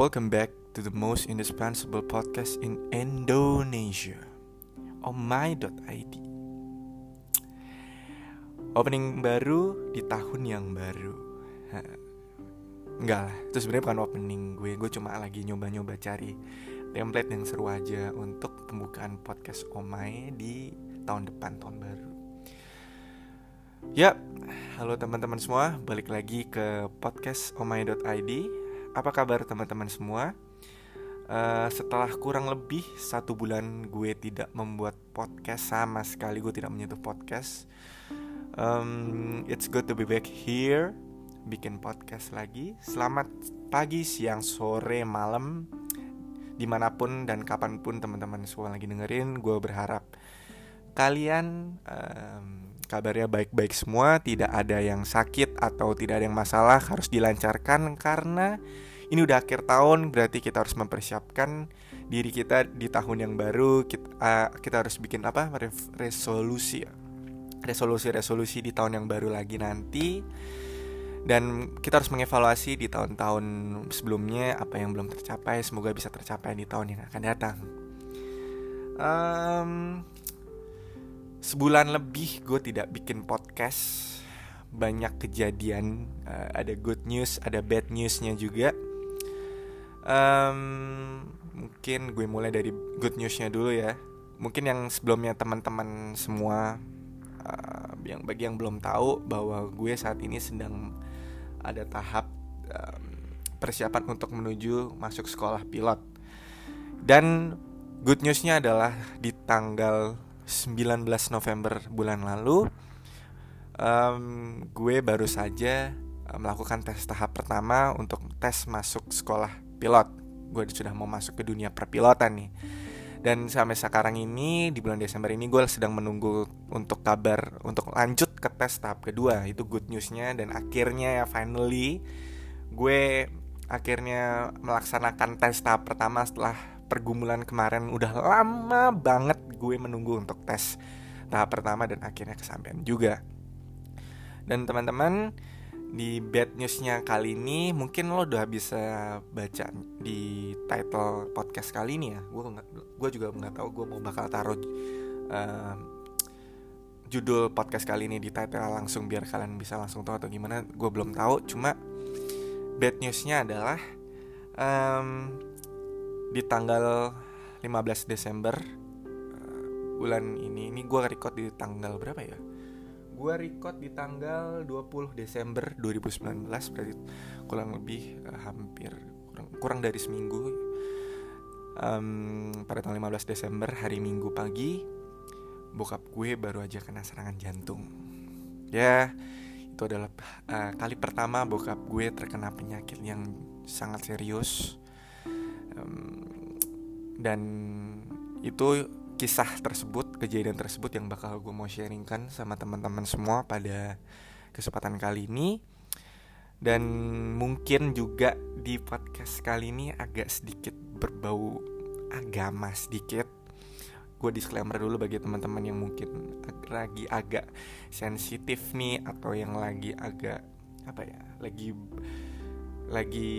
Welcome back to the most indispensable podcast in Indonesia. Omai.id Opening baru di tahun yang baru. Enggak lah, itu sebenarnya bukan opening gue. Gue cuma lagi nyoba-nyoba cari template yang seru aja Untuk pembukaan podcast Omai di tahun depan, tahun baru. Ya, halo teman-teman semua Balik lagi ke podcast omai.id Apa kabar teman-teman semua? Uh, setelah kurang lebih satu bulan gue tidak membuat podcast sama sekali gue tidak menyentuh podcast um, it's good to be back here bikin podcast lagi selamat pagi siang sore malam di mana pun dan kapan pun teman-teman semua lagi dengerin gue berharap kalian kabarnya baik-baik semua tidak ada yang sakit atau tidak ada yang masalah harus dilancarkan karena ini udah akhir tahun berarti kita harus mempersiapkan diri kita di tahun yang baru kita, uh, kita harus bikin apa? Resolusi resolusi-resolusi di tahun yang baru lagi nanti. Dan kita harus mengevaluasi di tahun-tahun sebelumnya apa yang belum tercapai. Semoga bisa tercapai di tahun yang akan datang. Um, sebulan lebih gue tidak bikin podcast. Banyak kejadian uh, ada good news ada bad newsnya juga. Um, mungkin gue mulai dari good newsnya dulu ya. Mungkin yang sebelumnya teman-teman semua uh, yang bagi yang belum tahu bahwa gue saat ini sedang ada tahap um, persiapan untuk menuju masuk sekolah pilot. Dan good newsnya adalah di tanggal 19 November bulan lalu um, gue baru saja melakukan tes tahap pertama untuk tes masuk sekolah pilot. Gue sudah mau masuk ke dunia perpilotan nih. Dan sampai sekarang ini di bulan Desember ini gue sedang menunggu untuk kabar untuk lanjut ke tes tahap kedua. Itu good newsnya dan akhirnya ya finally gue akhirnya melaksanakan tes tahap pertama setelah pergumulan kemarin udah lama banget gue menunggu untuk tes tahap pertama dan akhirnya kesampaian juga. Dan teman-teman di bad newsnya kali ini mungkin lo udah bisa baca di title podcast kali ini ya. Gue gue juga nggak tahu gue mau bakal taruh uh, judul podcast kali ini di title langsung biar kalian bisa langsung tahu atau gimana gue belum tahu. Cuma bad newsnya adalah um, di tanggal 15 Desember uh, bulan ini ini gue record di tanggal berapa ya? Gue record di tanggal 20 Desember 2019 berarti kurang lebih uh, hampir kurang, kurang dari seminggu. Um, pada tanggal 15 Desember hari Minggu pagi bokap gue baru aja kena serangan jantung. Ya itu adalah uh, kali pertama bokap gue terkena penyakit yang sangat serius um, dan itu kisah tersebut, kejadian tersebut yang bakal gue mau sharingkan sama teman-teman semua pada kesempatan kali ini. Dan mungkin juga di podcast kali ini agak sedikit berbau agama sedikit. Gue disclaimer dulu bagi teman-teman yang mungkin lagi agak sensitif nih atau yang lagi agak apa ya, lagi lagi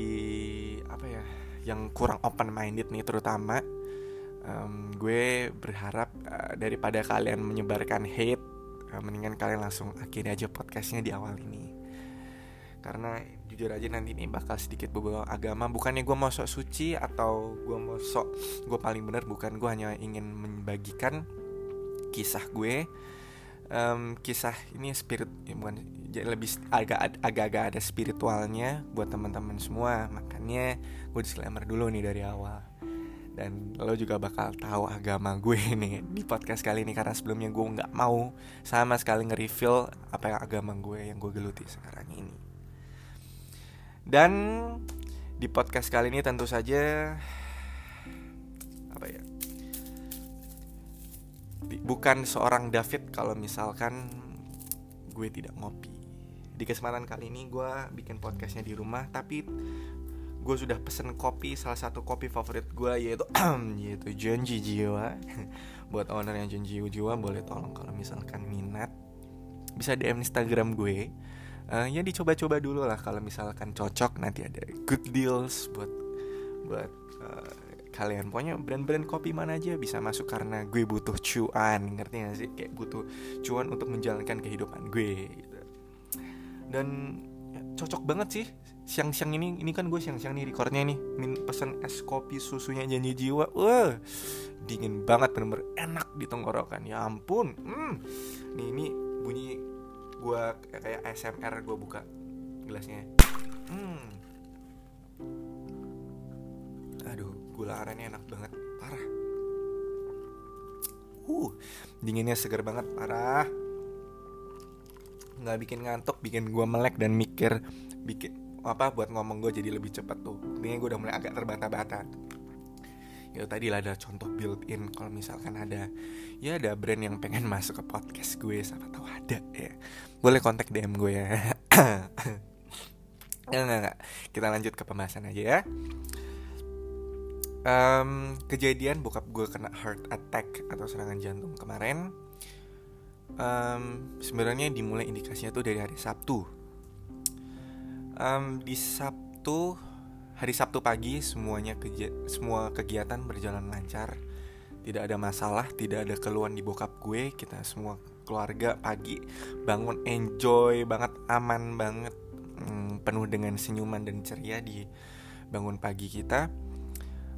apa ya, yang kurang open minded nih terutama. Um, gue berharap uh, daripada kalian menyebarkan hate uh, mendingan kalian langsung akhiri aja podcastnya di awal ini. Karena jujur aja nanti ini bakal sedikit beberapa agama. Bukannya gue mau sok suci atau gue mau sok gue paling bener bukan. Gue hanya ingin membagikan kisah gue um, kisah ini spirit ya bukan lebih agak agak-agak ada spiritualnya buat teman-teman semua. Makanya gue disclaimer dulu nih dari awal. Dan lo juga bakal tahu agama gue nih di podcast kali ini karena sebelumnya gue nggak mau sama sekali nge-reveal apa yang agama gue yang gue geluti sekarang ini. Dan di podcast kali ini tentu saja apa ya bukan seorang David kalau misalkan gue tidak ngopi. Di kesempatan kali ini gue bikin podcastnya di rumah tapi gue sudah pesen kopi salah satu kopi favorit gue yaitu yaitu Jonji Jiwa. Buat owner yang Jonji Jiwa boleh tolong kalau misalkan minat bisa DM Instagram gue. Uh, ya dicoba-coba dulu lah kalau misalkan cocok nanti ada good deals buat buat kalian pokoknya brand-brand kopi mana aja bisa masuk karena gue butuh cuan ngerti gak sih kayak butuh cuan untuk menjalankan kehidupan gue gitu. dan ya, cocok banget sih siang-siang ini ini kan gue siang-siang nih recordnya nih min pesan es kopi susunya janji jiwa wah dingin banget bener-bener enak di tenggorokan ya ampun hmm. nih ini bunyi gue kayak ASMR gue buka gelasnya hmm. aduh gula arennya enak banget. Parah. Uh dinginnya segar banget parah. Nggak bikin ngantuk bikin gue melek dan mikir bikin apa buat ngomong gue jadi lebih cepat tuh. Intinya gue udah mulai agak terbata-bata. Itu tadi lah ada contoh built in kalau misalkan ada ya ada brand yang pengen masuk ke podcast gue siapa tahu ada ya. Boleh kontak DM gue ya. Enggak, enggak, enggak. kita lanjut ke pembahasan aja ya um, kejadian bokap gue kena heart attack atau serangan jantung kemarin um, sebenarnya dimulai indikasinya tuh dari hari Sabtu um, di Sabtu Hari Sabtu pagi semuanya keja semua kegiatan berjalan lancar. Tidak ada masalah, tidak ada keluhan di bokap gue. Kita semua keluarga pagi bangun enjoy banget, aman banget, hmm, penuh dengan senyuman dan ceria di bangun pagi kita.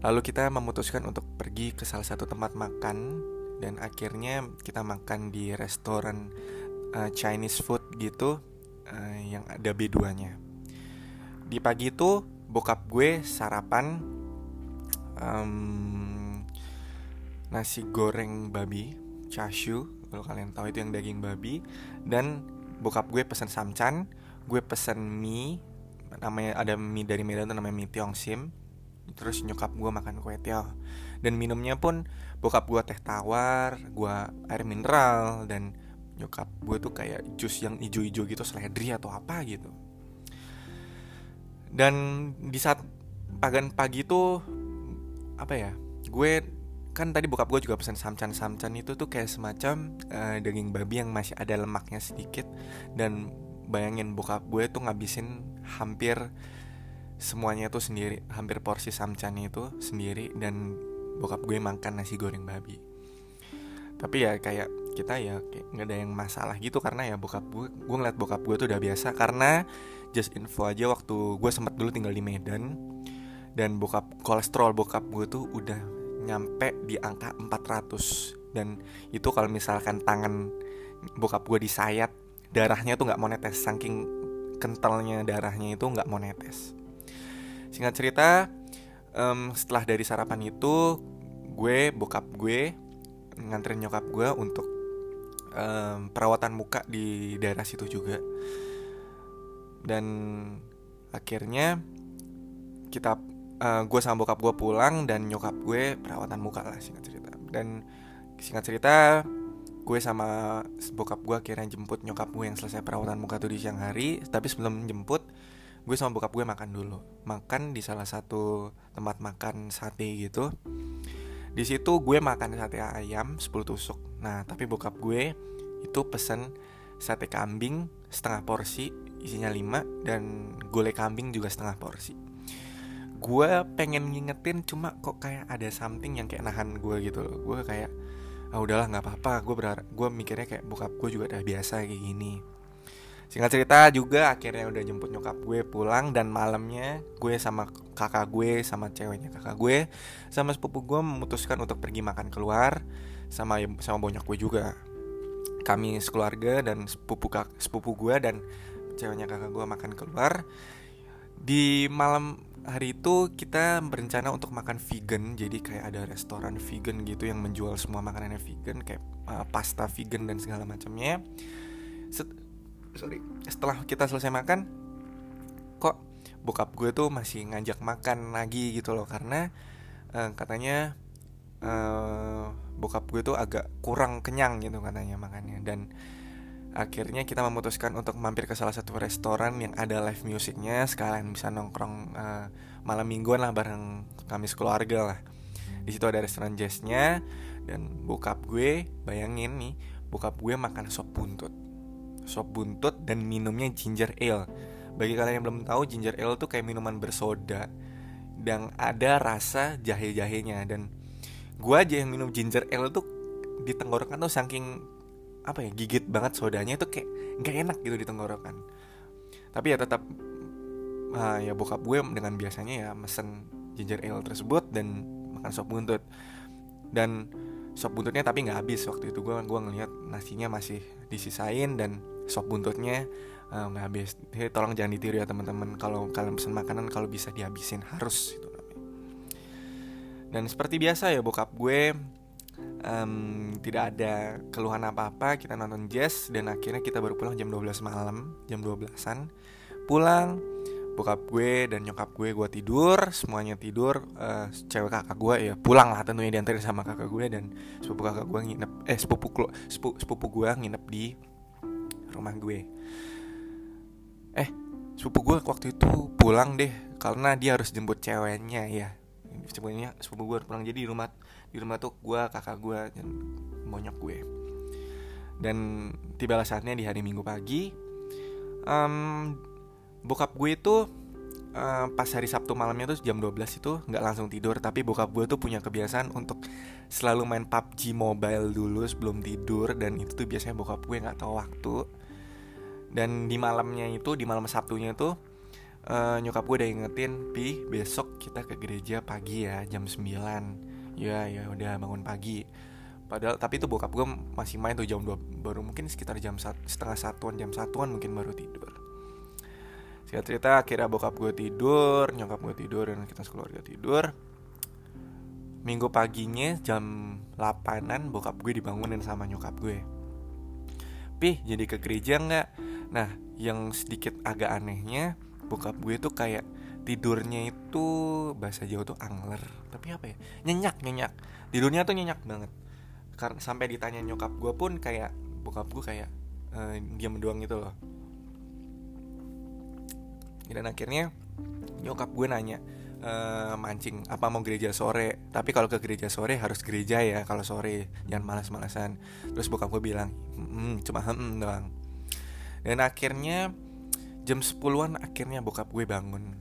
Lalu kita memutuskan untuk pergi ke salah satu tempat makan dan akhirnya kita makan di restoran uh, Chinese food gitu uh, yang ada B2-nya. Di pagi itu bokap gue sarapan um, nasi goreng babi chashu kalau kalian tahu itu yang daging babi dan bokap gue pesen samcan gue pesen mie namanya ada mie dari Medan tuh namanya mie tiongsim terus nyokap gue makan kue tiaw. Dan minumnya pun bokap gue teh tawar gue air mineral dan nyokap gue tuh kayak jus yang ijo-ijo gitu seledri atau apa gitu. Dan di saat pagan pagi itu apa ya gue kan tadi bokap gue juga pesan samcan samcan itu tuh kayak semacam uh, daging babi yang masih ada lemaknya sedikit. Dan bayangin bokap gue tuh ngabisin hampir semuanya tuh sendiri hampir porsi samcan itu sendiri dan bokap gue makan nasi goreng babi. Tapi ya kayak kita ya kayak nggak ada yang masalah gitu karena ya bokap gue gue ngeliat bokap gue tuh udah biasa karena just info aja waktu gue sempat dulu tinggal di Medan dan bokap kolesterol bokap gue tuh udah nyampe di angka 400 dan itu kalau misalkan tangan bokap gue disayat darahnya tuh nggak mau netes saking kentalnya darahnya itu nggak mau netes singkat cerita um, setelah dari sarapan itu gue bokap gue nganterin nyokap gue untuk um, perawatan muka di daerah situ juga. Dan akhirnya kita uh, gue sama bokap gue pulang dan nyokap gue perawatan muka lah singkat cerita. Dan singkat cerita gue sama bokap gue akhirnya jemput nyokap gue yang selesai perawatan muka tuh di siang hari. Tapi sebelum jemput gue sama bokap gue makan dulu. Makan di salah satu tempat makan sate gitu. Di situ gue makan sate ayam 10 tusuk. Nah tapi bokap gue itu pesen sate kambing setengah porsi isinya 5 dan gulai kambing juga setengah porsi. Gue pengen ngingetin cuma kok kayak ada something yang kayak nahan gue gitu loh. Gue kayak ah udahlah nggak apa-apa. Gue berharap gue mikirnya kayak bokap gue juga udah biasa kayak gini singkat cerita juga akhirnya udah jemput nyokap gue pulang dan malamnya gue sama kakak gue sama ceweknya kakak gue sama sepupu gue memutuskan untuk pergi makan keluar sama sama banyak gue juga. Kami sekeluarga dan sepupu kak, sepupu gue dan ceweknya kakak gue makan keluar. Di malam hari itu kita berencana untuk makan vegan jadi kayak ada restoran vegan gitu yang menjual semua makanannya vegan kayak uh, pasta vegan dan segala macamnya sorry. Setelah kita selesai makan kok bokap gue tuh masih ngajak makan lagi gitu loh. Karena uh, katanya uh, bokap gue tuh agak kurang kenyang gitu katanya makannya. Dan akhirnya kita memutuskan untuk mampir ke salah satu restoran yang ada live musiknya. Sekalian bisa nongkrong uh, malam mingguan lah bareng kami sekeluarga lah. Di situ ada restoran jazznya dan bokap gue bayangin nih bokap gue makan sop buntut sop buntut dan minumnya ginger ale. Bagi kalian yang belum tahu ginger ale tuh kayak minuman bersoda dan ada rasa jahe-jahenya. Dan gue aja yang minum ginger ale tuh di tenggorokan tuh saking apa ya gigit banget sodanya itu kayak nggak enak gitu di tenggorokan. Tapi ya tetap uh, ya bokap gue dengan biasanya ya mesen ginger ale tersebut dan makan sop buntut. Dan sop buntutnya tapi nggak habis waktu itu. Gue gua ngeliat nasinya masih disisain dan sop buntutnya uh, nggak habis. Jadi tolong jangan ditiru ya teman-teman. Kalau kalian pesen makanan kalau bisa dihabisin harus itu dan seperti biasa ya bokap gue um, tidak ada keluhan apa-apa. Kita nonton jazz dan akhirnya kita baru pulang jam 12 malam jam 12an pulang bokap gue dan nyokap gue gue tidur semuanya tidur. Uh, cewek kakak gue ya pulang lah tentunya diantarin sama kakak gue dan sepupu kakak gue nginep eh sepupu sepupu, sepupu gue nginep di rumah gue. Eh sepupu gue waktu itu pulang deh karena dia harus jemput ceweknya ya. Sebenarnya sepupu gue pulang jadi di rumah di rumah tuh gue kakak gue dan monyok gue. Dan tiba saatnya di hari minggu pagi um, bokap gue itu uh, pas hari Sabtu malamnya tuh jam 12 itu nggak langsung tidur tapi bokap gue tuh punya kebiasaan untuk selalu main PUBG mobile dulu sebelum tidur dan itu tuh biasanya bokap gue nggak tahu waktu dan di malamnya itu di malam Sabtunya itu uh, nyokap gue udah ingetin pi besok kita ke gereja pagi ya jam 9 ya ya udah bangun pagi. Padahal tapi itu bokap gue masih main tuh jam 2 baru mungkin sekitar jam satu, setengah satuan jam satuan mungkin baru tidur. Singkat cerita akhirnya bokap gue tidur nyokap gue tidur dan kita sekeluarga tidur. Minggu paginya jam 8an bokap gue dibangunin sama nyokap gue Pi jadi ke gereja nggak? Nah yang sedikit agak anehnya bokap gue tuh kayak tidurnya itu bahasa Jawa tuh angler. Tapi apa ya? Nyenyak nyenyak. Tidurnya tuh nyenyak banget. Karena sampai ditanya nyokap gue pun kayak bokap gue kayak uh, diam doang gitu loh. Dan akhirnya nyokap gue nanya e, mancing apa mau gereja sore. Tapi kalau ke gereja sore harus gereja ya kalau sore. Jangan malas-malasan. Terus bokap gue bilang hmm, cuma hmm doang. Dan akhirnya jam 10-an akhirnya bokap gue bangun.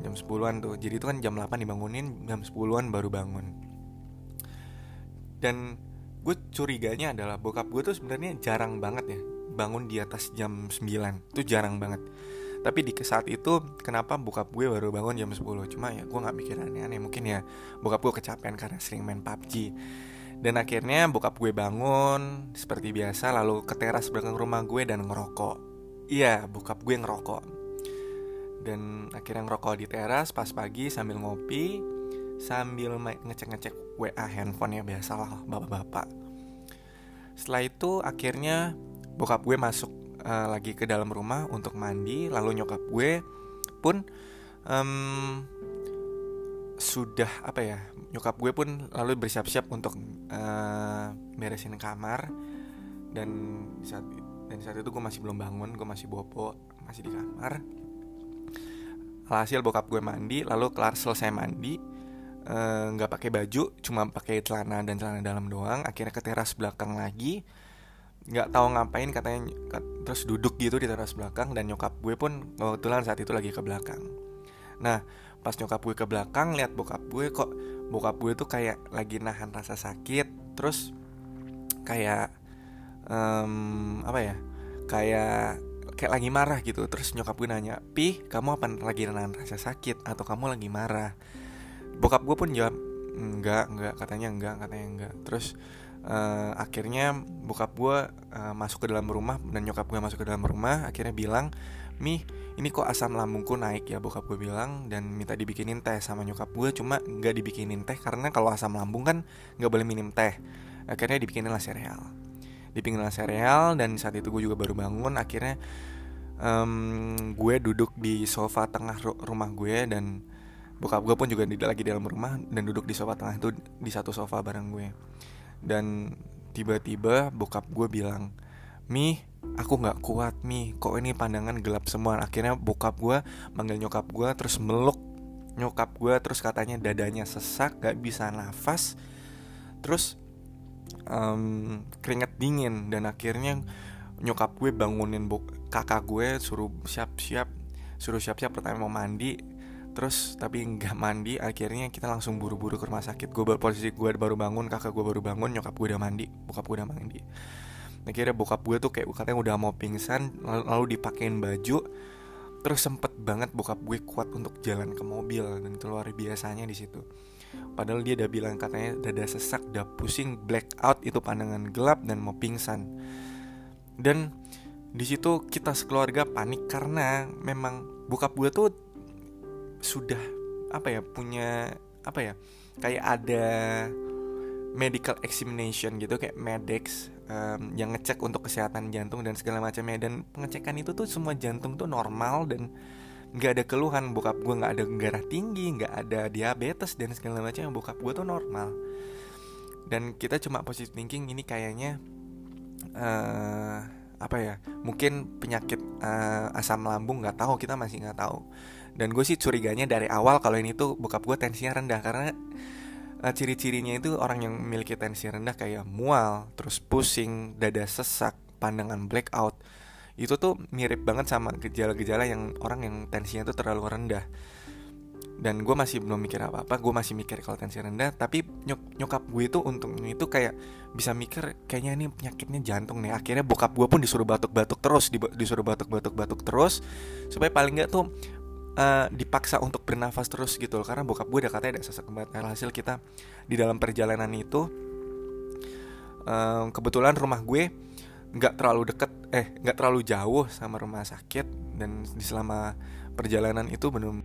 Jam 10-an tuh jadi itu kan jam 8 dibangunin jam 10-an baru bangun. Dan gue curiganya adalah bokap gue tuh sebenarnya jarang banget ya bangun di atas jam 9 itu jarang banget tapi di saat itu kenapa bokap gue baru bangun jam 10 cuma ya gue nggak mikir aneh-aneh mungkin ya bokap gue kecapean karena sering main PUBG dan akhirnya bokap gue bangun seperti biasa lalu ke teras belakang rumah gue dan ngerokok Iya, bokap gue ngerokok. Dan akhirnya ngerokok di teras pas pagi sambil ngopi, sambil ngecek-ngecek WA handphone ya biasalah bapak-bapak. Setelah itu akhirnya bokap gue masuk uh, lagi ke dalam rumah untuk mandi, lalu nyokap gue pun um, sudah apa ya nyokap gue pun lalu bersiap-siap untuk uh, beresin kamar. Dan saat dan saat itu gue masih belum bangun gue masih bobo masih di kamar. Hasil bokap gue mandi lalu kelar selesai mandi eh, nggak uh, pakai baju cuma pakai celana dan celana dalam doang akhirnya ke teras belakang lagi nggak tahu ngapain katanya terus duduk gitu di teras belakang dan nyokap gue pun kebetulan saat itu lagi ke belakang. Nah pas nyokap gue ke belakang lihat bokap gue kok bokap gue tuh kayak lagi nahan rasa sakit terus kayak um, apa ya kayak kayak lagi marah gitu. Terus nyokap gue nanya pi kamu apa lagi nahan rasa sakit atau kamu lagi marah? Bokap gue pun jawab enggak enggak katanya enggak katanya enggak. Terus uh, akhirnya bokap gue uh, masuk ke dalam rumah dan nyokap gue masuk ke dalam rumah akhirnya bilang mi ini kok asam lambungku naik ya? Bokap gue bilang dan minta dibikinin teh sama nyokap gue cuma nggak dibikinin teh karena kalau asam lambung kan nggak boleh minum teh. Akhirnya dibikinin lah sereal. Di pinggiran sereal dan saat itu gue juga baru bangun akhirnya um, gue duduk di sofa tengah rumah gue dan bokap gue pun juga lagi di dalam rumah dan duduk di sofa tengah itu di satu sofa bareng gue dan tiba-tiba bokap gue bilang mi aku nggak kuat mi kok ini pandangan gelap semua? Akhirnya bokap gue manggil nyokap gue terus meluk nyokap gue terus katanya dadanya sesak gak bisa nafas. Terus um, keringet dingin. Dan akhirnya nyokap gue bangunin kakak gue suruh siap-siap suruh siap-siap pertama mau mandi terus tapi nggak mandi akhirnya kita langsung buru-buru ke rumah sakit. Gue baru posisi gue baru bangun kakak gue baru bangun nyokap gue udah mandi bokap gue udah mandi. Akhirnya bokap gue tuh kayak katanya udah mau pingsan lalu, lalu dipakein baju terus sempet banget bokap gue kuat untuk jalan ke mobil dan itu luar biasanya di situ. Padahal dia udah bilang katanya dada sesak udah pusing blackout itu pandangan gelap dan mau pingsan. Dan di situ kita sekeluarga panik karena memang bokap gue tuh sudah apa ya punya apa ya kayak ada medical examination gitu kayak medex um, yang ngecek untuk kesehatan jantung dan segala macamnya. Dan pengecekan itu tuh semua jantung tuh normal dan nggak ada keluhan. Bokap gue nggak ada darah tinggi nggak ada diabetes dan segala macam bokap gue tuh normal. Dan kita cuma positive thinking ini kayaknya uh, apa ya mungkin penyakit uh, asam lambung nggak tahu kita masih nggak tahu dan gue sih curiganya dari awal kalau ini tuh bokap gue tensinya rendah. Karena uh, ciri-cirinya itu orang yang memiliki tensi rendah kayak mual terus pusing dada sesak pandangan blackout. Itu tuh mirip banget sama gejala-gejala yang orang yang tensinya tuh terlalu rendah. Dan gue masih belum mikir apa-apa gue masih mikir kalau tensi rendah. Tapi nyok nyokap gue itu untuk itu kayak bisa mikir kayaknya ini penyakitnya jantung nih. Akhirnya bokap gue pun disuruh batuk-batuk terus disuruh batuk-batuk-batuk terus supaya paling nggak tuh uh, dipaksa untuk bernafas terus gitu loh. Karena bokap gue udah katanya ada sesak banget. Hasil kita di dalam perjalanan itu uh, kebetulan rumah gue nggak terlalu deket eh nggak terlalu jauh sama rumah sakit. Dan di selama perjalanan itu benar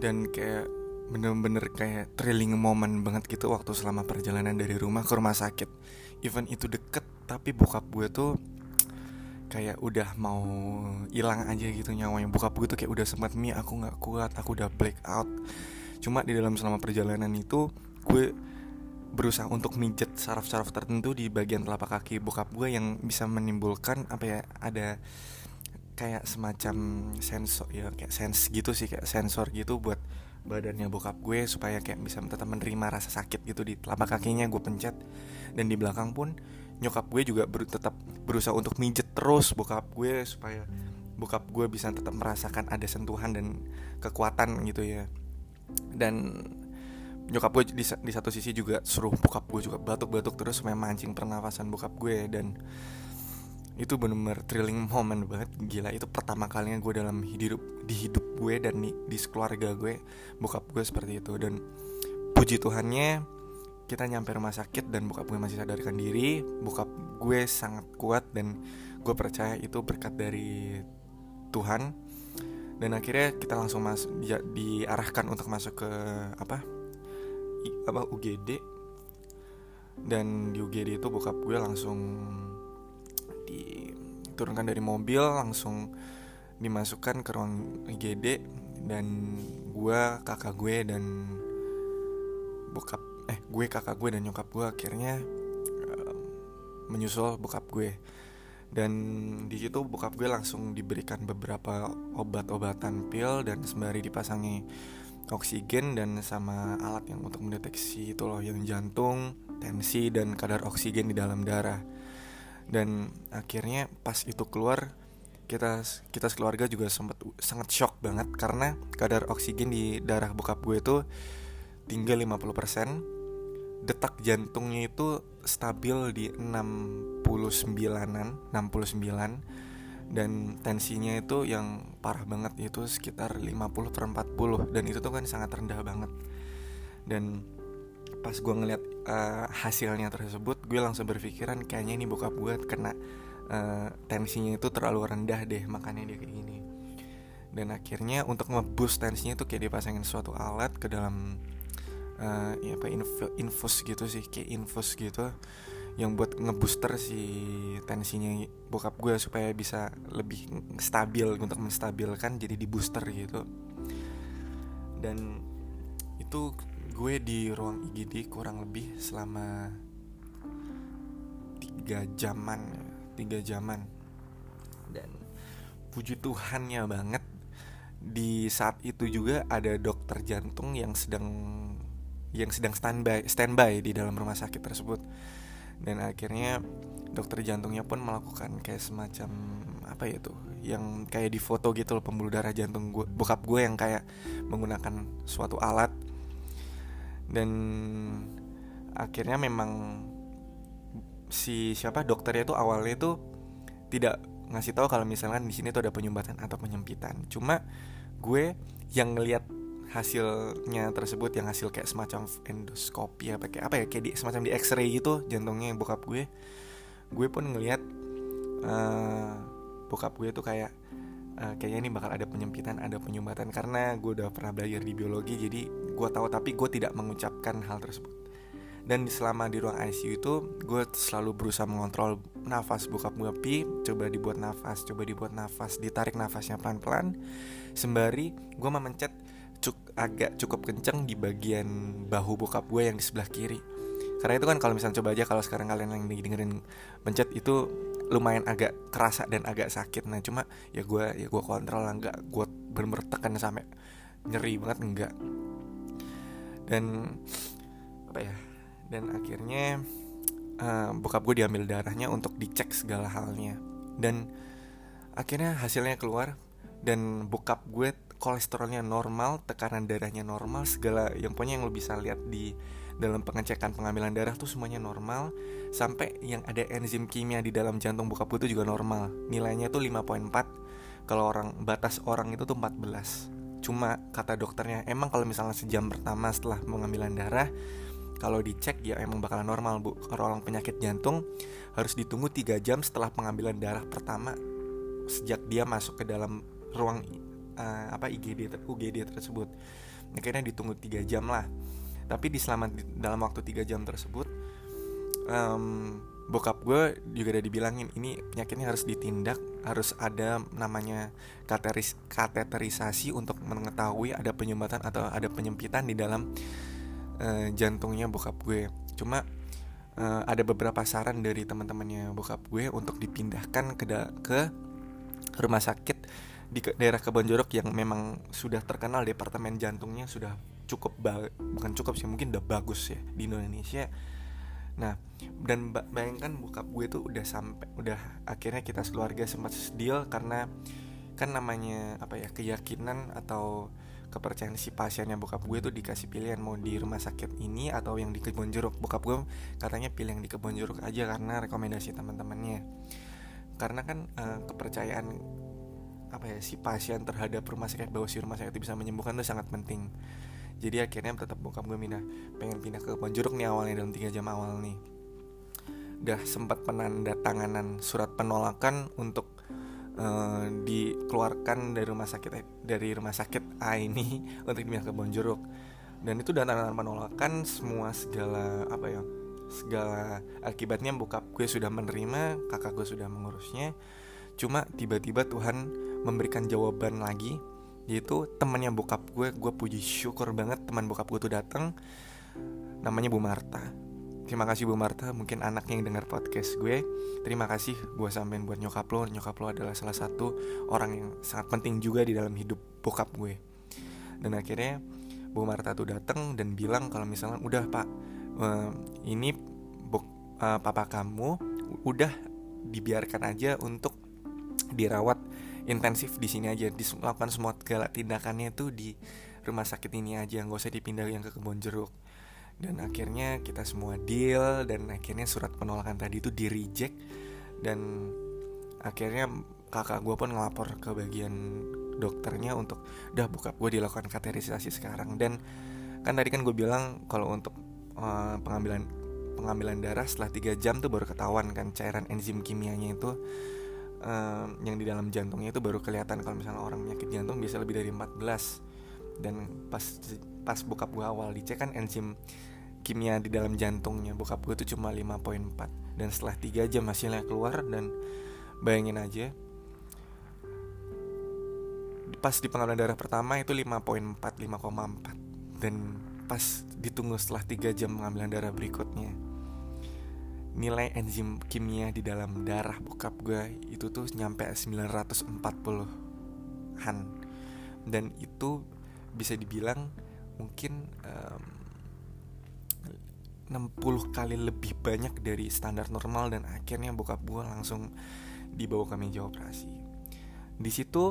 dan kayak bener-bener kayak thrilling moment banget gitu waktu selama perjalanan dari rumah ke rumah sakit. Even itu deket tapi bokap gue tuh kayak udah mau hilang aja gitu nyawanya. Gue tuh kayak udah sempat mie aku nggak kuat aku udah black out cuma di dalam selama perjalanan itu gue berusaha untuk mijet saraf-saraf tertentu di bagian telapak kaki bokap gue yang bisa menimbulkan apa ya ada kayak semacam sensor ya kayak sense gitu sih kayak sensor gitu buat badannya bokap gue supaya kayak bisa tetap menerima rasa sakit gitu di telapak kakinya gue pencet. Dan di belakang pun nyokap gue juga ber tetap berusaha untuk mijet terus bokap gue supaya bokap gue bisa tetap merasakan ada sentuhan dan kekuatan gitu ya. Dan nyokap gue di, di satu sisi juga suruh bokap gue juga batuk-batuk terus supaya mancing pernafasan bokap gue dan itu bener-bener thrilling moment banget. Gila itu pertama kalinya gue dalam hidup di hidup gue dan di, di keluarga gue bokap gue seperti itu. Dan puji Tuhannya kita nyampe rumah sakit dan bokap gue masih sadarkan diri bokap gue sangat kuat dan gue percaya itu berkat dari Tuhan. Dan akhirnya kita langsung masuk di, diarahkan untuk masuk ke apa apa UGD dan di UGD itu bokap gue langsung diturunkan dari mobil langsung dimasukkan ke ruang IGD dan gue kakak gue dan bokap eh gue kakak gue dan nyokap gue akhirnya uh, menyusul bokap gue. Dan di situ bokap gue langsung diberikan beberapa obat-obatan pil dan sembari dipasangi oksigen dan sama alat yang untuk mendeteksi itu loh yang jantung, tensi dan kadar oksigen di dalam darah. Dan akhirnya pas itu keluar kita kita sekeluarga juga sempat sangat shock banget karena kadar oksigen di darah bokap gue itu tinggal 50% detak jantungnya itu stabil di 69an 69 dan tensinya itu yang parah banget itu sekitar 50 per 40 dan itu tuh kan sangat rendah banget. Dan pas gue ngeliat uh, hasilnya tersebut gue langsung berpikiran kayaknya ini bokap gue kena uh, tensinya itu terlalu rendah deh makanya dia kayak gini. Dan akhirnya untuk ngeboost tensinya itu kayak dipasangin suatu alat ke dalam uh, ya apa infus, infus gitu sih kayak infus gitu. Yang buat ngebooster si tensinya bokap gue supaya bisa lebih stabil untuk menstabilkan jadi di booster gitu. Dan itu gue di ruang IGD kurang lebih selama tiga jaman tiga jaman. Dan puji Tuhannya banget di saat itu juga ada dokter jantung yang sedang yang sedang standby standby di dalam rumah sakit tersebut. Dan akhirnya dokter jantungnya pun melakukan kayak semacam apa ya tuh yang kayak di foto gitu loh pembuluh darah jantung gue bokap gue yang kayak menggunakan suatu alat. Dan akhirnya memang si siapa dokternya tuh awalnya tuh tidak ngasih tahu kalau misalkan di sini tuh ada penyumbatan atau penyempitan. Cuma gue yang ngelihat hasilnya tersebut yang hasil kayak semacam endoskopi apa kayak apa ya kayak di semacam di X-ray gitu jantungnya bokap gue. Gue pun ngelihat uh, bokap gue tuh kayak uh, kayaknya ini bakal ada penyempitan ada penyumbatan. Karena gue udah pernah belajar di biologi jadi gue tahu tapi gue tidak mengucapkan hal tersebut. Dan selama di ruang ICU itu gue selalu berusaha mengontrol nafas bokap gue pi coba dibuat nafas coba dibuat nafas ditarik nafasnya pelan-pelan. Sembari gue memencet cuk agak cukup kenceng di bagian bahu bokap gue yang di sebelah kiri. Karena itu kan kalau misalnya coba aja kalau sekarang kalian yang dengerin pencet itu lumayan agak kerasa dan agak sakit. Nah cuma ya gue ya gue kontrol lah nggak gue bener-bener tekan sampai nyeri banget enggak dan apa ya dan akhirnya uh, bokap gue diambil darahnya untuk dicek segala halnya. Dan akhirnya hasilnya keluar dan bokap gue kolesterolnya normal, tekanan darahnya normal, segala yang pokoknya yang lo bisa lihat di dalam pengecekan pengambilan darah tuh semuanya normal sampai yang ada enzim kimia di dalam jantung bokap gue itu juga normal. Nilainya tuh 5.4. Kalau orang batas orang itu tuh 14. Cuma kata dokternya emang kalau misalnya sejam pertama setelah pengambilan darah kalau dicek ya emang bakalan normal bu kalau orang penyakit jantung harus ditunggu 3 jam setelah pengambilan darah pertama sejak dia masuk ke dalam ruang uh, apa IGD UGD tersebut. Akhirnya ditunggu tiga jam lah. Tapi di selama dalam waktu tiga jam tersebut um, bokap gue juga udah dibilangin ini penyakitnya harus ditindak harus ada namanya kateris, kateterisasi untuk mengetahui ada penyumbatan atau ada penyempitan di dalam uh, jantungnya bokap gue. Cuma uh, ada beberapa saran dari teman-temannya bokap gue untuk dipindahkan ke ke rumah sakit di daerah Kebonjorok yang memang sudah terkenal departemen jantungnya sudah cukup bukan cukup sih mungkin udah bagus ya di Indonesia. Nah dan bayangkan bokap gue tuh udah sampai udah akhirnya kita sekeluarga sempat deal karena kan namanya apa ya keyakinan atau kepercayaan si pasiennya bokap gue tuh dikasih pilihan mau di rumah sakit ini atau yang di kebun jeruk bokap gue katanya pilih yang di kebun jeruk aja karena rekomendasi teman-temannya. Karena kan uh, kepercayaan apa ya si pasien terhadap rumah sakit bahwa si rumah sakit itu bisa menyembuhkan itu sangat penting. Jadi akhirnya tetap bokap gue pindah pengen pindah ke Ponjuruk nih awalnya dalam tiga jam awal nih. Udah sempat penandatanganan surat penolakan untuk uh, dikeluarkan dari rumah sakit eh, dari rumah sakit A ini untuk pindah ke Bonjuruk dan itu dan tanda penolakan semua segala apa ya segala akibatnya bokap gue sudah menerima kakak gue sudah mengurusnya. Cuma tiba-tiba Tuhan memberikan jawaban lagi yaitu temannya bokap gue gue puji syukur banget teman bokap gue tuh datang. Namanya Bu Marta. Terima kasih Bu Marta. Mungkin anaknya yang dengar podcast gue terima kasih gue sampein buat nyokap lo. Nyokap lo adalah salah satu orang yang sangat penting juga di dalam hidup bokap gue. Dan akhirnya Bu Marta tuh datang dan bilang kalau misalnya udah pak uh, ini bok, uh, papa kamu udah dibiarkan aja untuk dirawat intensif di sini aja melakukan semua segala tindakannya itu di rumah sakit ini aja nggak usah dipindah yang ke kebun jeruk. Dan akhirnya kita semua deal dan akhirnya surat penolakan tadi itu di reject. Dan akhirnya kakak gue pun ngelapor ke bagian dokternya untuk udah buka gue dilakukan kateterisasi sekarang. Dan kan tadi kan gue bilang kalau untuk uh, pengambilan pengambilan darah setelah 3 jam tuh baru ketahuan kan cairan enzim kimianya itu um, yang di dalam jantungnya itu baru kelihatan kalau misalnya orang penyakit jantung bisa lebih dari 14 dan pas pas buka gua awal dicek kan enzim kimia di dalam jantungnya. Bokap gue itu cuma 5.4 dan setelah 3 jam hasilnya keluar dan bayangin aja pas di pengambilan darah pertama itu 5.4 5,4 dan pas ditunggu setelah 3 jam pengambilan darah berikutnya nilai enzim kimia di dalam darah bokap gue itu tuh nyampe 940-an dan itu bisa dibilang mungkin um, 60 kali lebih banyak dari standar normal dan akhirnya bokap gue langsung dibawa ke meja operasi. Di situ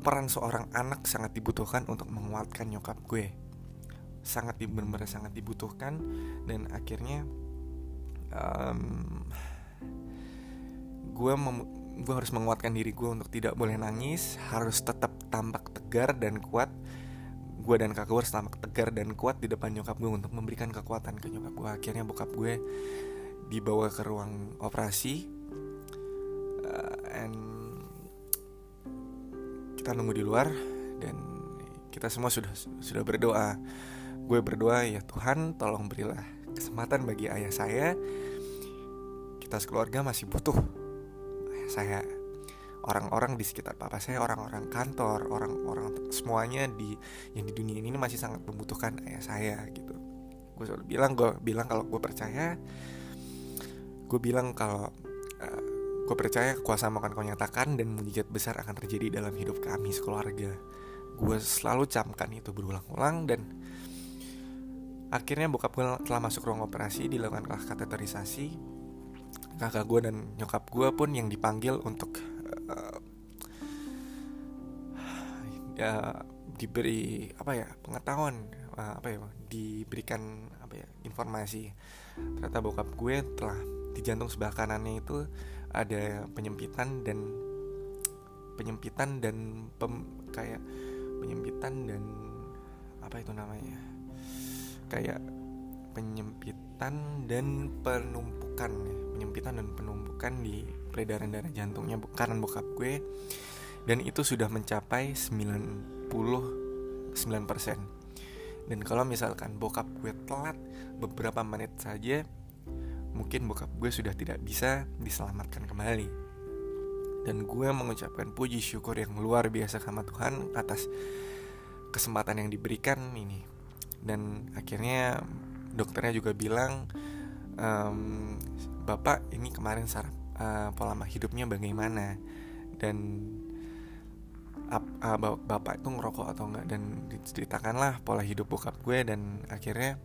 peran seorang anak sangat dibutuhkan untuk menguatkan nyokap gue. Sangat benar-benar sangat dibutuhkan dan akhirnya um, gue gue harus menguatkan diri gue untuk tidak boleh nangis, harus tetap tampak tegar dan kuat. Gue dan kakak gue harus tampak tegar dan kuat di depan nyokap gue untuk memberikan kekuatan ke nyokap gue akhirnya bokap gue dibawa ke ruang operasi. Uh, and kita nunggu di luar dan kita semua sudah sudah berdoa gue berdoa ya Tuhan tolong berilah kesempatan bagi ayah saya. Kita sekeluarga masih butuh ayah saya. Orang-orang di sekitar papa saya orang-orang kantor orang-orang semuanya di yang di dunia ini masih sangat membutuhkan ayah saya gitu. Gue selalu bilang gue bilang kalau gue percaya gue bilang kalau uh, gue percaya kuasa akan kau nyatakan dan mujizat besar akan terjadi dalam hidup kami sekeluarga. Gue selalu camkan itu berulang-ulang dan akhirnya bokap gue telah masuk ruang operasi dilakukanlah kateterisasi. Kakak gue dan nyokap gue pun yang dipanggil untuk uh, ya diberi apa ya pengetahuan uh, apa ya diberikan apa ya informasi. Ternyata bokap gue telah di jantung sebelah kanannya itu ada penyempitan dan penyempitan dan pem, kayak penyempitan dan apa itu namanya kayak penyempitan dan penumpukan ya. Penyempitan dan penumpukan di peredaran darah jantungnya kanan bokap gue. Dan itu sudah mencapai 99% dan kalau misalkan bokap gue telat beberapa menit saja mungkin bokap gue sudah tidak bisa diselamatkan kembali. Dan gue mengucapkan puji syukur yang luar biasa sama Tuhan atas kesempatan yang diberikan ini dan akhirnya dokternya juga bilang um, bapak ini kemarin sarap uh, pola hidupnya bagaimana? Dan uh, uh, bapak itu ngerokok atau enggak? Dan diceritakanlah pola hidup bokap gue dan akhirnya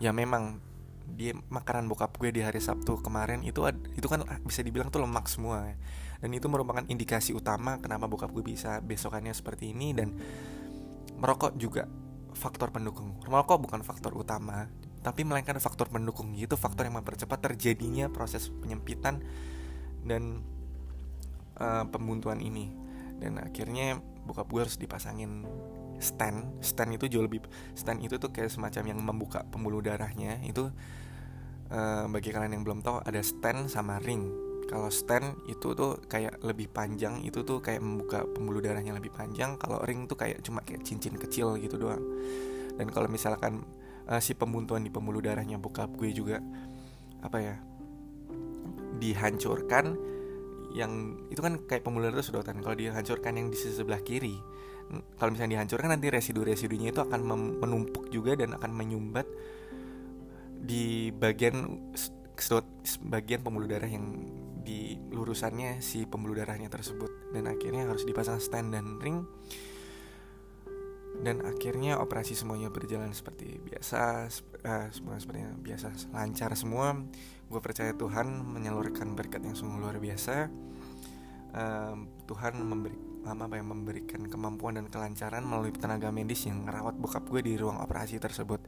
ya memang dia makanan bokap gue di hari Sabtu kemarin itu itu kan bisa dibilang tuh lemak semua dan itu merupakan indikasi utama kenapa bokap gue bisa besokannya seperti ini dan merokok juga faktor pendukung. Merokok bukan faktor utama tapi melainkan faktor pendukung itu faktor yang mempercepat terjadinya proses penyempitan dan uh, pembuntuan ini. Dan akhirnya bokap gue harus dipasangin stand. Stand itu jauh lebih stand itu tuh kayak semacam yang membuka pembuluh darahnya. Itu uh, bagi kalian yang belum tahu ada stand sama ring kalau stand itu tuh kayak lebih panjang itu tuh kayak membuka pembuluh darahnya lebih panjang. Kalau ring tuh kayak cuma kayak cincin kecil gitu doang. Dan kalau misalkan uh, si pembuntuan di pembuluh darahnya bokap gue juga apa ya dihancurkan yang itu kan kayak pembuluh darah sedotan. Kalau dihancurkan yang di sisi sebelah kiri kalau misalnya dihancurkan nanti residu-residunya itu akan menumpuk juga dan akan menyumbat di bagian sedot bagian pembuluh darah yang di lurusannya si pembuluh darahnya tersebut. Dan akhirnya harus dipasang stand dan ring. Dan akhirnya operasi semuanya berjalan seperti biasa semua seperti biasa lancar semua. Gue percaya Tuhan menyalurkan berkat yang sungguh luar biasa. Uh, Tuhan memberi apa yang memberikan kemampuan dan kelancaran melalui tenaga medis yang merawat bokap gue di ruang operasi tersebut.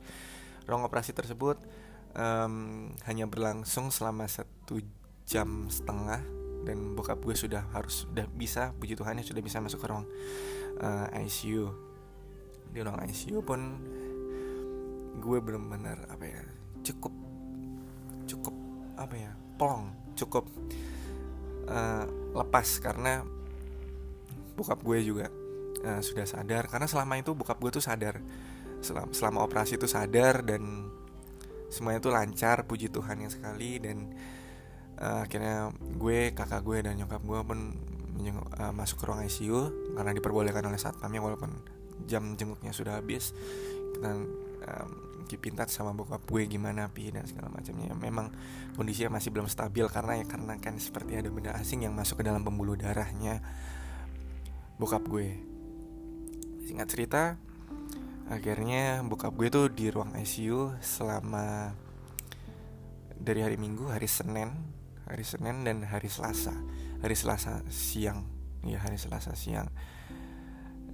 Ruang operasi tersebut um, hanya berlangsung selama satu jam setengah dan bokap gue sudah harus sudah bisa puji Tuhan ya sudah bisa masuk ke ruang uh, eh, ICU di ruang ICU pun gue benar-benar apa ya cukup cukup apa ya plong cukup uh, lepas karena bokap gue juga uh, sudah sadar. Karena selama itu bokap gue tuh sadar selama, selama operasi itu sadar dan semuanya tuh lancar puji Tuhan yang sekali. Dan uh, akhirnya gue kakak gue dan nyokap gue pun uh, masuk ke ruang ICU karena diperbolehkan oleh satpamnya walaupun jam jenguknya sudah habis. Kita um, sama bokap gue gimana pi dan segala macamnya. Memang kondisinya masih belum stabil karena ya karena kan seperti ada benda asing yang masuk ke dalam pembuluh darahnya bokap gue. Singkat cerita akhirnya bokap gue tuh di ruang ICU selama dari hari Minggu hari Senin hari Senin dan hari Selasa. Hari Selasa siang. Ya hari Selasa siang.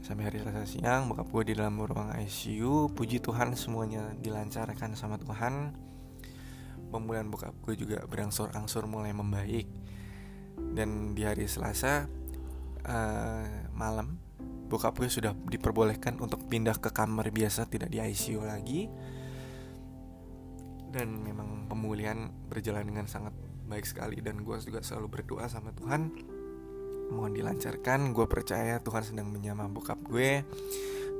Sampai hari Selasa siang bokap gue di dalam ruang ICU puji Tuhan semuanya dilancarkan sama Tuhan. Pemulihan bokap gue juga berangsur-angsur mulai membaik. Dan di hari Selasa uh, malam bokap gue sudah diperbolehkan untuk pindah ke kamar biasa tidak di ICU lagi. Dan memang pemulihan berjalan dengan sangat baik sekali dan gue juga selalu berdoa sama Tuhan. Mohon dilancarkan gue percaya Tuhan sedang menyamah bokap gue.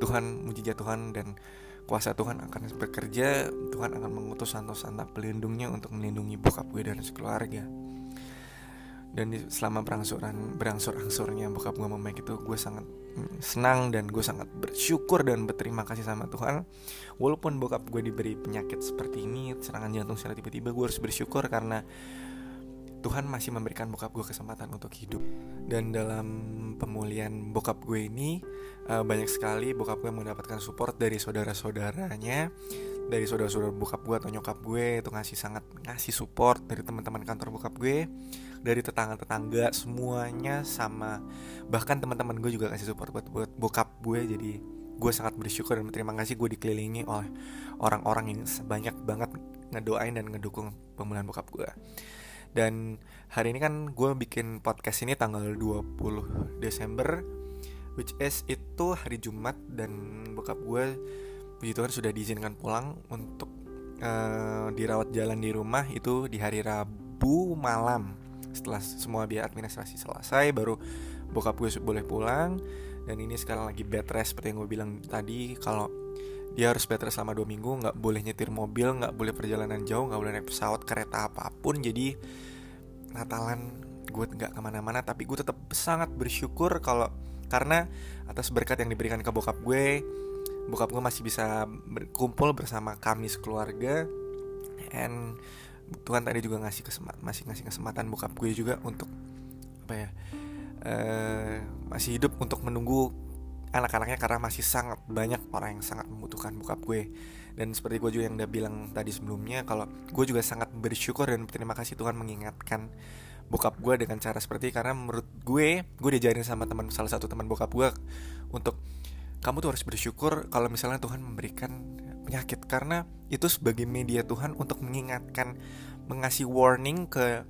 Tuhan mujizat Tuhan dan kuasa Tuhan akan bekerja. Tuhan akan mengutus santo-santa pelindungnya untuk melindungi bokap gue dan sekeluarga. Dan selama berangsuran berangsur-angsurnya bokap gue membaik itu gue sangat mm, senang dan gue sangat bersyukur dan berterima kasih sama Tuhan. Walaupun bokap gue diberi penyakit seperti ini serangan jantung secara tiba-tiba gue harus bersyukur karena Tuhan masih memberikan bokap gue kesempatan untuk hidup. Dan dalam pemulihan bokap gue ini uh, banyak sekali bokap gue mendapatkan support dari saudara-saudaranya dari saudara-saudara bokap gue atau nyokap gue itu ngasih sangat ngasih support dari teman-teman kantor bokap gue dari tetangga-tetangga semuanya sama. Bahkan teman-teman gue juga kasih support buat buat bokap gue jadi gue sangat bersyukur dan berterima kasih gue dikelilingi oleh orang-orang yang sebanyak banget ngedoain dan ngedukung pemulihan bokap gue dan hari ini kan gue bikin podcast ini tanggal 20 Desember which is itu hari Jumat dan bokap gue puji Tuhan sudah diizinkan pulang untuk uh, dirawat jalan di rumah itu di hari Rabu malam. Setelah semua biaya administrasi selesai baru bokap gue boleh pulang. Dan ini sekarang lagi bed rest seperti yang gue bilang tadi kalau dia harus bed rest selama dua minggu nggak boleh nyetir mobil nggak boleh perjalanan jauh nggak boleh naik pesawat kereta apa pun. Jadi Natalan gue nggak ke mana-mana tapi gue tetap sangat bersyukur kalau karena atas berkat yang diberikan ke bokap gue bokap gue masih bisa berkumpul bersama kami sekeluarga. And Tuhan tadi juga ngasih kesempatan masih ngasih kesempatan bokap gue juga untuk apa ya uh, masih hidup untuk menunggu anak-anaknya karena masih sangat banyak orang yang sangat membutuhkan bokap gue. Dan seperti gue juga yang udah bilang tadi sebelumnya kalau gue juga sangat bersyukur dan berterima kasih Tuhan mengingatkan bokap gue dengan cara seperti karena menurut gue gue diajarin sama teman salah satu teman bokap gue untuk kamu tuh harus bersyukur kalau misalnya Tuhan memberikan penyakit. Karena itu sebagai media Tuhan untuk mengingatkan mengasih warning ke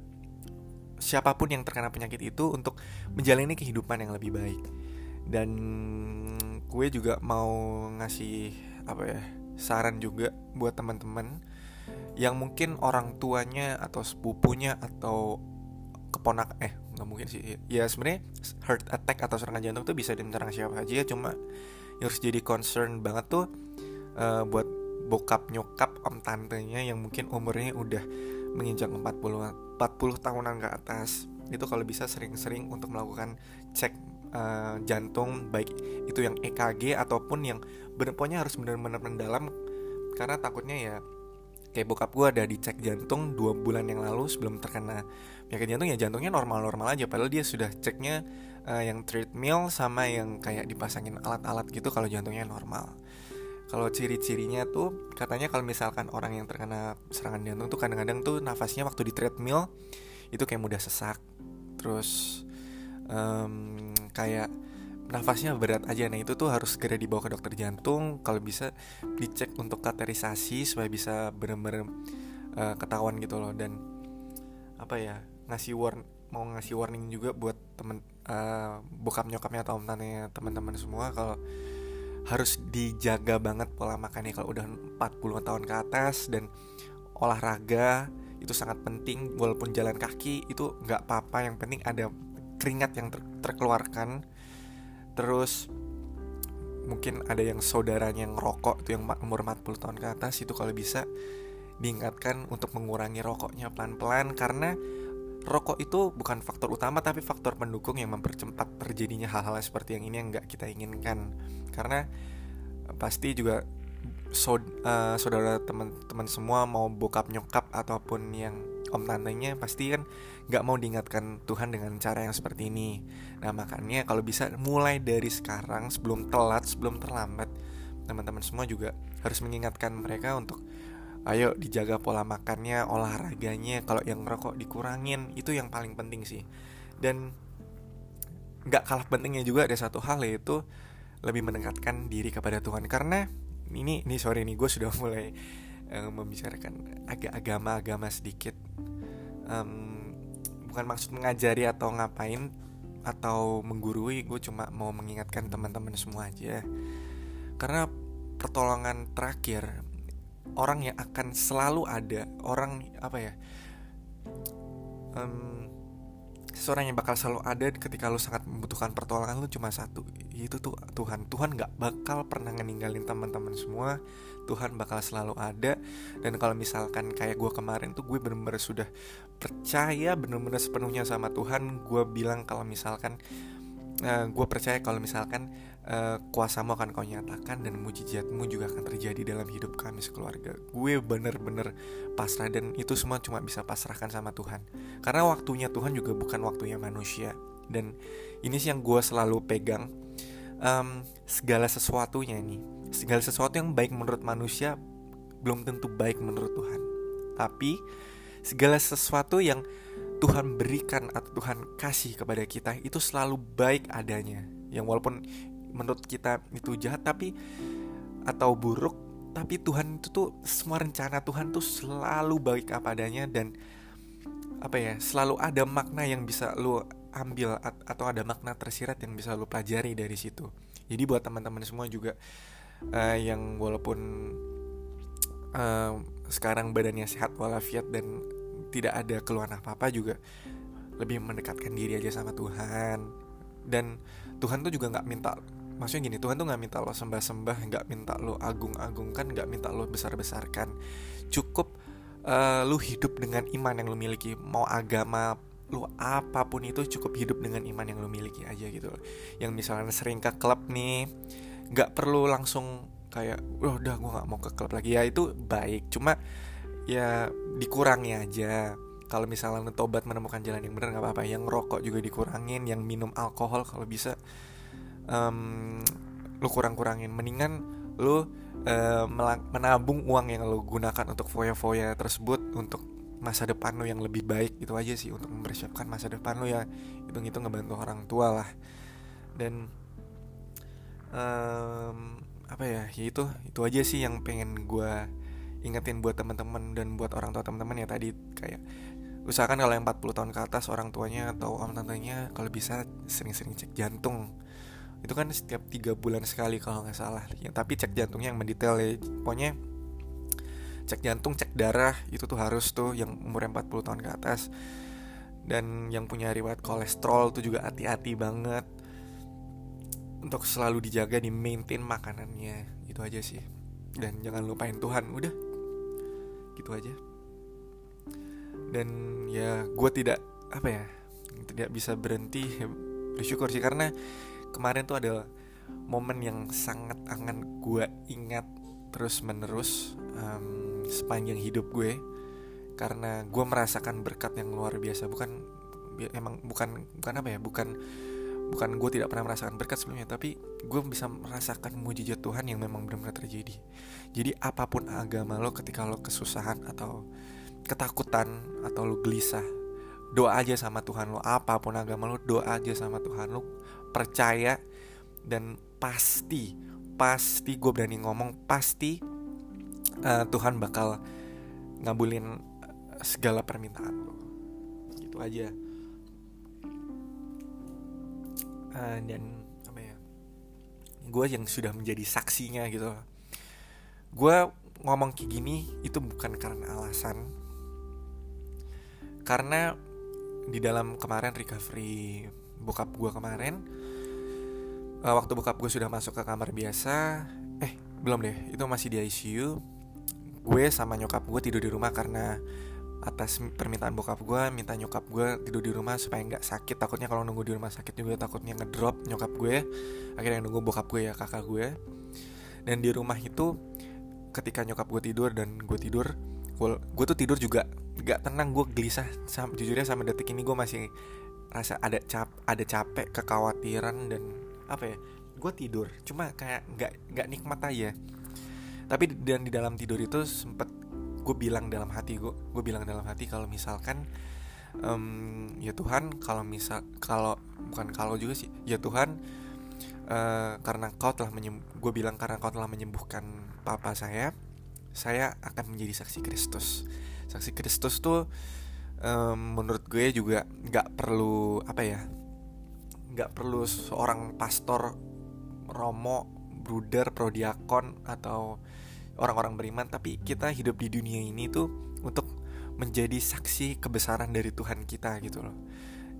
siapa pun yang terkena penyakit itu untuk menjalani kehidupan yang lebih baik dan gue juga mau ngasih apa ya saran juga buat teman-teman yang mungkin orang tuanya atau sepupunya atau keponak eh nggak mungkin sih. Ya sebenarnya heart attack atau serangan jantung tuh bisa diserang siapa aja cuma harus jadi concern banget tuh uh, buat bokap nyokap om tantenya yang mungkin umurnya udah menginjak 40 40 tahunan ke atas. Itu kalau bisa sering-sering untuk melakukan cek uh, jantung baik itu yang EKG ataupun yang bener harus benar-benar mendalam. Karena takutnya ya kayak bokap gue ada dicek jantung dua bulan yang lalu sebelum terkena penyakit jantung ya jantungnya normal-normal aja. Padahal dia sudah ceknya uh, yang treadmill sama yang kayak dipasangin alat-alat gitu kalau jantungnya normal. Kalau ciri-cirinya tuh katanya kalau misalkan orang yang terkena serangan jantung tuh kadang-kadang tuh nafasnya waktu di treadmill itu kayak mudah sesak. Terus um, kayak nafasnya berat aja. Nah itu tuh harus segera dibawa ke dokter jantung. Kalau bisa dicek untuk katerisasi supaya bisa benar-benar uh, ketahuan gitu loh. Dan apa ya ngasih warn mau ngasih warning juga buat temen uh, bokap nyokapnya atau tante teman-teman semua kalau harus dijaga banget pola makannya kalau udah 40 tahun ke atas dan olahraga itu sangat penting. Walaupun jalan kaki itu nggak apa-apa. Yang penting ada keringat yang ter terkeluarkan. Terus mungkin ada yang saudaranya yang rokok itu yang umur 40 tahun ke atas itu kalau bisa diingatkan untuk mengurangi rokoknya pelan-pelan. Karena rokok itu bukan faktor utama tapi faktor pendukung yang mempercepat terjadinya hal-hal seperti yang ini yang nggak kita inginkan. Karena pasti juga uh, saudara teman-teman semua mau bokap nyokap ataupun yang om tantenya pasti kan nggak mau diingatkan Tuhan dengan cara yang seperti ini. Nah makanya kalau bisa mulai dari sekarang sebelum telat sebelum terlambat teman-teman semua juga harus mengingatkan mereka untuk ayo dijaga pola makannya olahraganya kalau yang rokok dikurangin. Itu yang paling penting sih. Dan nggak kalah pentingnya juga ada satu hal yaitu lebih mendekatkan diri kepada Tuhan. Karena ini ini sorry nih gue sudah mulai uh, membicarakan agak agama-agama sedikit. Um, bukan maksud mengajari atau ngapain atau menggurui gue cuma mau mengingatkan teman-teman semua aja. Karena pertolongan terakhir orang yang akan selalu ada orang apa ya um, seseorang yang bakal selalu ada ketika lu sangat membutuhkan pertolongan lu cuma satu itu tuh Tuhan. Tuhan nggak bakal pernah ninggalin teman-teman semua. Tuhan bakal selalu ada. Dan kalau misalkan kayak gue kemarin tuh gue bener-bener sudah percaya bener-bener sepenuhnya sama Tuhan. Gue bilang kalau misalkan uh, eh, gue percaya kalau misalkan uh, kuasamu akan kau nyatakan dan mujizatmu juga akan terjadi dalam hidup kami sekeluarga. Gue bener-bener pasrah dan itu semua cuma bisa pasrahkan sama Tuhan. Karena waktunya Tuhan juga bukan waktunya manusia. Dan ini sih yang gue selalu pegang. Um, segala sesuatunya ini segala sesuatu yang baik menurut manusia belum tentu baik menurut Tuhan. Tapi segala sesuatu yang Tuhan berikan atau Tuhan kasih kepada kita itu selalu baik adanya. Yang walaupun menurut kita itu jahat tapi atau buruk, tapi Tuhan itu tuh semua rencana Tuhan tuh selalu baik apa adanya dan apa ya, selalu ada makna yang bisa lu ambil atau ada makna tersirat yang bisa lu pelajari dari situ. Jadi buat teman-teman semua juga uh, yang walaupun uh, sekarang badannya sehat walafiat dan tidak ada keluhan apa-apa juga lebih mendekatkan diri aja sama Tuhan dan Tuhan tuh juga nggak minta maksudnya gini Tuhan tuh nggak minta lo sembah-sembah nggak minta lo agung-agungkan nggak minta lo besar-besarkan. Cukup uh, lu hidup dengan iman yang lo miliki. Mau agama lu apa pun itu cukup hidup dengan iman yang lo miliki aja gitu loh. Yang misalnya sering ke klub nih nggak perlu langsung kayak oh, udah gue nggak mau ke klub lagi. Ya itu baik. Cuma ya dikurangi aja. Kalau misalnya tobat menemukan jalan yang benar nggak apa-apa. Yang rokok juga dikurangin yang minum alkohol kalau bisa um, lu kurang-kurangin. Mendingan lu uh, menabung uang yang lu gunakan untuk foya-foya tersebut untuk masa depan lu yang lebih baik itu aja sih untuk mempersiapkan masa depan lu ya. Hitung-hitung ngebantu orang tua lah. Dan um, apa ya, ya itu itu aja sih yang pengen gue ingetin buat teman-teman dan buat orang tua teman-teman ya tadi. Kayak usahakan kalau yang 40 tahun ke atas orang tuanya atau om tantenya kalau bisa sering-sering cek jantung itu kan setiap tiga bulan sekali kalau nggak salah. Ya, tapi cek jantungnya yang mendetail ya. Pokoknya cek jantung cek darah itu tuh harus tuh yang umurnya 40 tahun ke atas. Dan yang punya riwayat kolesterol tuh juga hati-hati banget. Untuk selalu dijaga di maintain makanannya. Itu aja sih. Dan jangan lupain Tuhan. Udah. Gitu aja. Dan ya gue tidak apa ya tidak bisa berhenti. Bersyukur sih. Karena kemarin tuh ada momen yang sangat akan gue ingat terus menerus um, sepanjang hidup gue. Karena gue merasakan berkat yang luar biasa. Bukan emang bukan bukan apa ya bukan bukan gue tidak pernah merasakan berkat sebelumnya tapi gue bisa merasakan mujizat Tuhan yang memang benar-benar terjadi. Jadi apa pun agama lo ketika lo kesusahan atau ketakutan atau lo gelisah doa aja sama Tuhan lo. Apa pun agama lo doa aja sama Tuhan lo percaya dan pasti pasti gue berani ngomong pasti uh, Tuhan bakal ngabulin segala permintaan lo gitu aja. Uh, dan apa ya gue yang sudah menjadi saksinya gitu. Gue ngomong kayak gini itu bukan karena alasan. Karena di dalam kemarin recovery bokap gue kemarin uh, waktu bokap gue sudah masuk ke kamar biasa eh belum deh itu masih di ICU gue sama nyokap gue tidur di rumah karena atas permintaan bokap gue minta nyokap gue tidur di rumah supaya nggak sakit. Takutnya kalau nunggu di rumah sakit juga takutnya ngedrop nyokap gue. Akhirnya nunggu bokap gue ya kakak gue. Dan di rumah itu ketika nyokap gue tidur dan gue tidur gue, tuh tidur juga nggak tenang gue gelisah sam, jujurnya sama detik ini gue masih rasa ada cap ada capek kekhawatiran dan apa ya gue tidur cuma kayak nggak nggak nikmat aja. Tapi dan di dalam tidur itu sempet gue bilang dalam hati gue gue bilang dalam hati kalau misalkan um, ya Tuhan kalau misal kalau bukan kalau juga sih ya Tuhan uh, karena kau telah gue bilang karena kau telah menyembuhkan papa saya saya akan menjadi saksi Kristus. Saksi Kristus tuh um, menurut gue juga nggak perlu apa ya nggak perlu seorang pastor romo bruder prodiakon atau orang-orang beriman tapi kita hidup di dunia ini tuh untuk menjadi saksi kebesaran dari Tuhan kita gitu loh.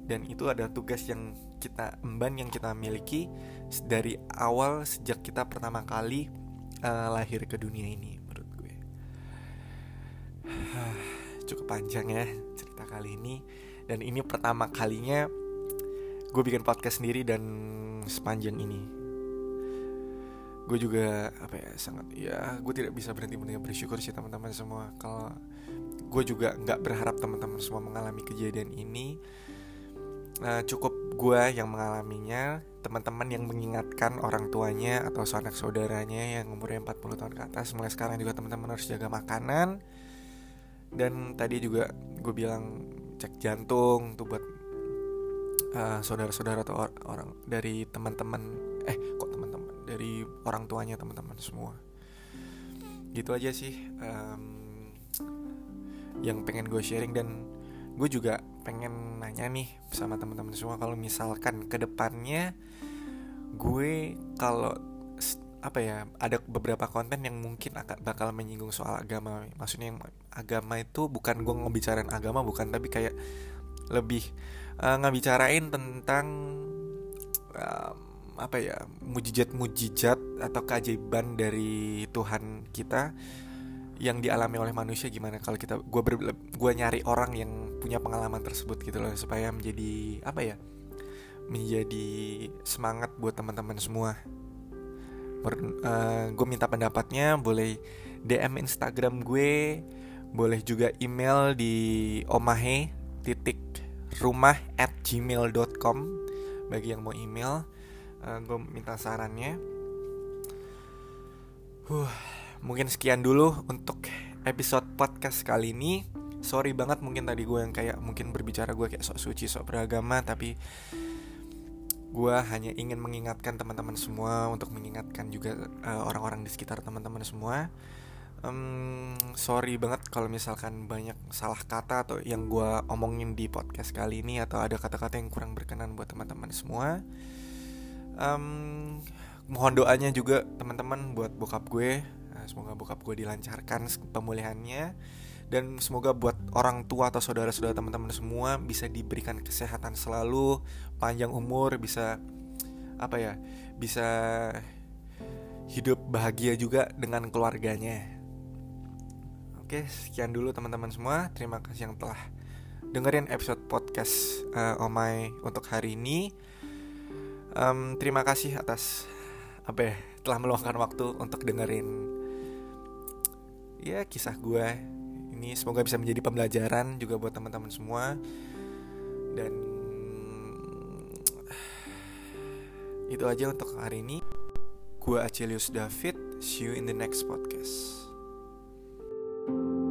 Dan itu ada tugas yang kita emban yang kita miliki dari awal sejak kita pertama kali uh, lahir ke dunia ini cukup panjang ya cerita kali ini. Dan ini pertama kalinya gue bikin podcast sendiri dan sepanjang ini. Gue juga apa ya sangat ya gue tidak bisa berhenti berhenti bersyukur sih teman-teman semua. Kalau gue juga nggak berharap teman-teman semua mengalami kejadian ini uh, cukup gue yang mengalaminya teman-teman yang mengingatkan orang tuanya atau sanak saudaranya yang umurnya 40 tahun ke atas mulai sekarang juga teman-teman harus jaga makanan. Dan tadi juga gue bilang cek jantung tuh buat uh, saudara-saudara atau or orang dari teman-teman eh kok teman-teman? Dari orang tuanya teman-teman semua. Gitu aja sih um, yang pengen gue sharing. Dan gue juga pengen nanya nih sama teman-teman semua kalau misalkan ke depannya gue kalau apa ya ada beberapa konten yang mungkin akan bakal menyinggung soal agama. Maksudnya yang agama itu bukan gue ngebicarain agama bukan tapi kayak lebih uh, ngebicarain tentang um, apa ya mujizat-mujizat atau keajaiban dari Tuhan kita yang dialami oleh manusia. Gimana kalau kita gue gue nyari orang yang punya pengalaman tersebut gitu loh supaya menjadi apa ya menjadi semangat buat teman-teman semua. Uh, eh, gue minta pendapatnya boleh DM Instagram gue boleh juga email di omahe titik rumah at gmail.com bagi yang mau email uh, gue minta sarannya. Uh, mungkin sekian dulu untuk episode podcast kali ini. Sorry banget mungkin tadi gue yang kayak mungkin berbicara gue kayak sok suci sok beragama tapi gue hanya ingin mengingatkan teman-teman semua untuk mengingatkan juga uh, orang-orang di sekitar teman-teman semua um, sorry banget kalau misalkan banyak salah kata atau yang gue omongin di podcast kali ini atau ada kata-kata yang kurang berkenan buat teman-teman semua um, mohon doanya juga teman-teman buat bokap gue nah, semoga bokap gue dilancarkan pemulihannya dan semoga buat orang tua atau saudara-saudara teman-teman semua bisa diberikan kesehatan selalu, panjang umur, bisa apa ya? Bisa hidup bahagia juga dengan keluarganya. Oke, sekian dulu teman-teman semua. Terima kasih yang telah dengerin episode podcast uh, Omai untuk hari ini. Um, terima kasih atas apa ya telah meluangkan waktu untuk dengerin ya kisah gue ini. Semoga bisa menjadi pembelajaran juga buat teman-teman semua. Dan itu aja untuk hari ini. Gue Acelius David. See you in the next podcast thank you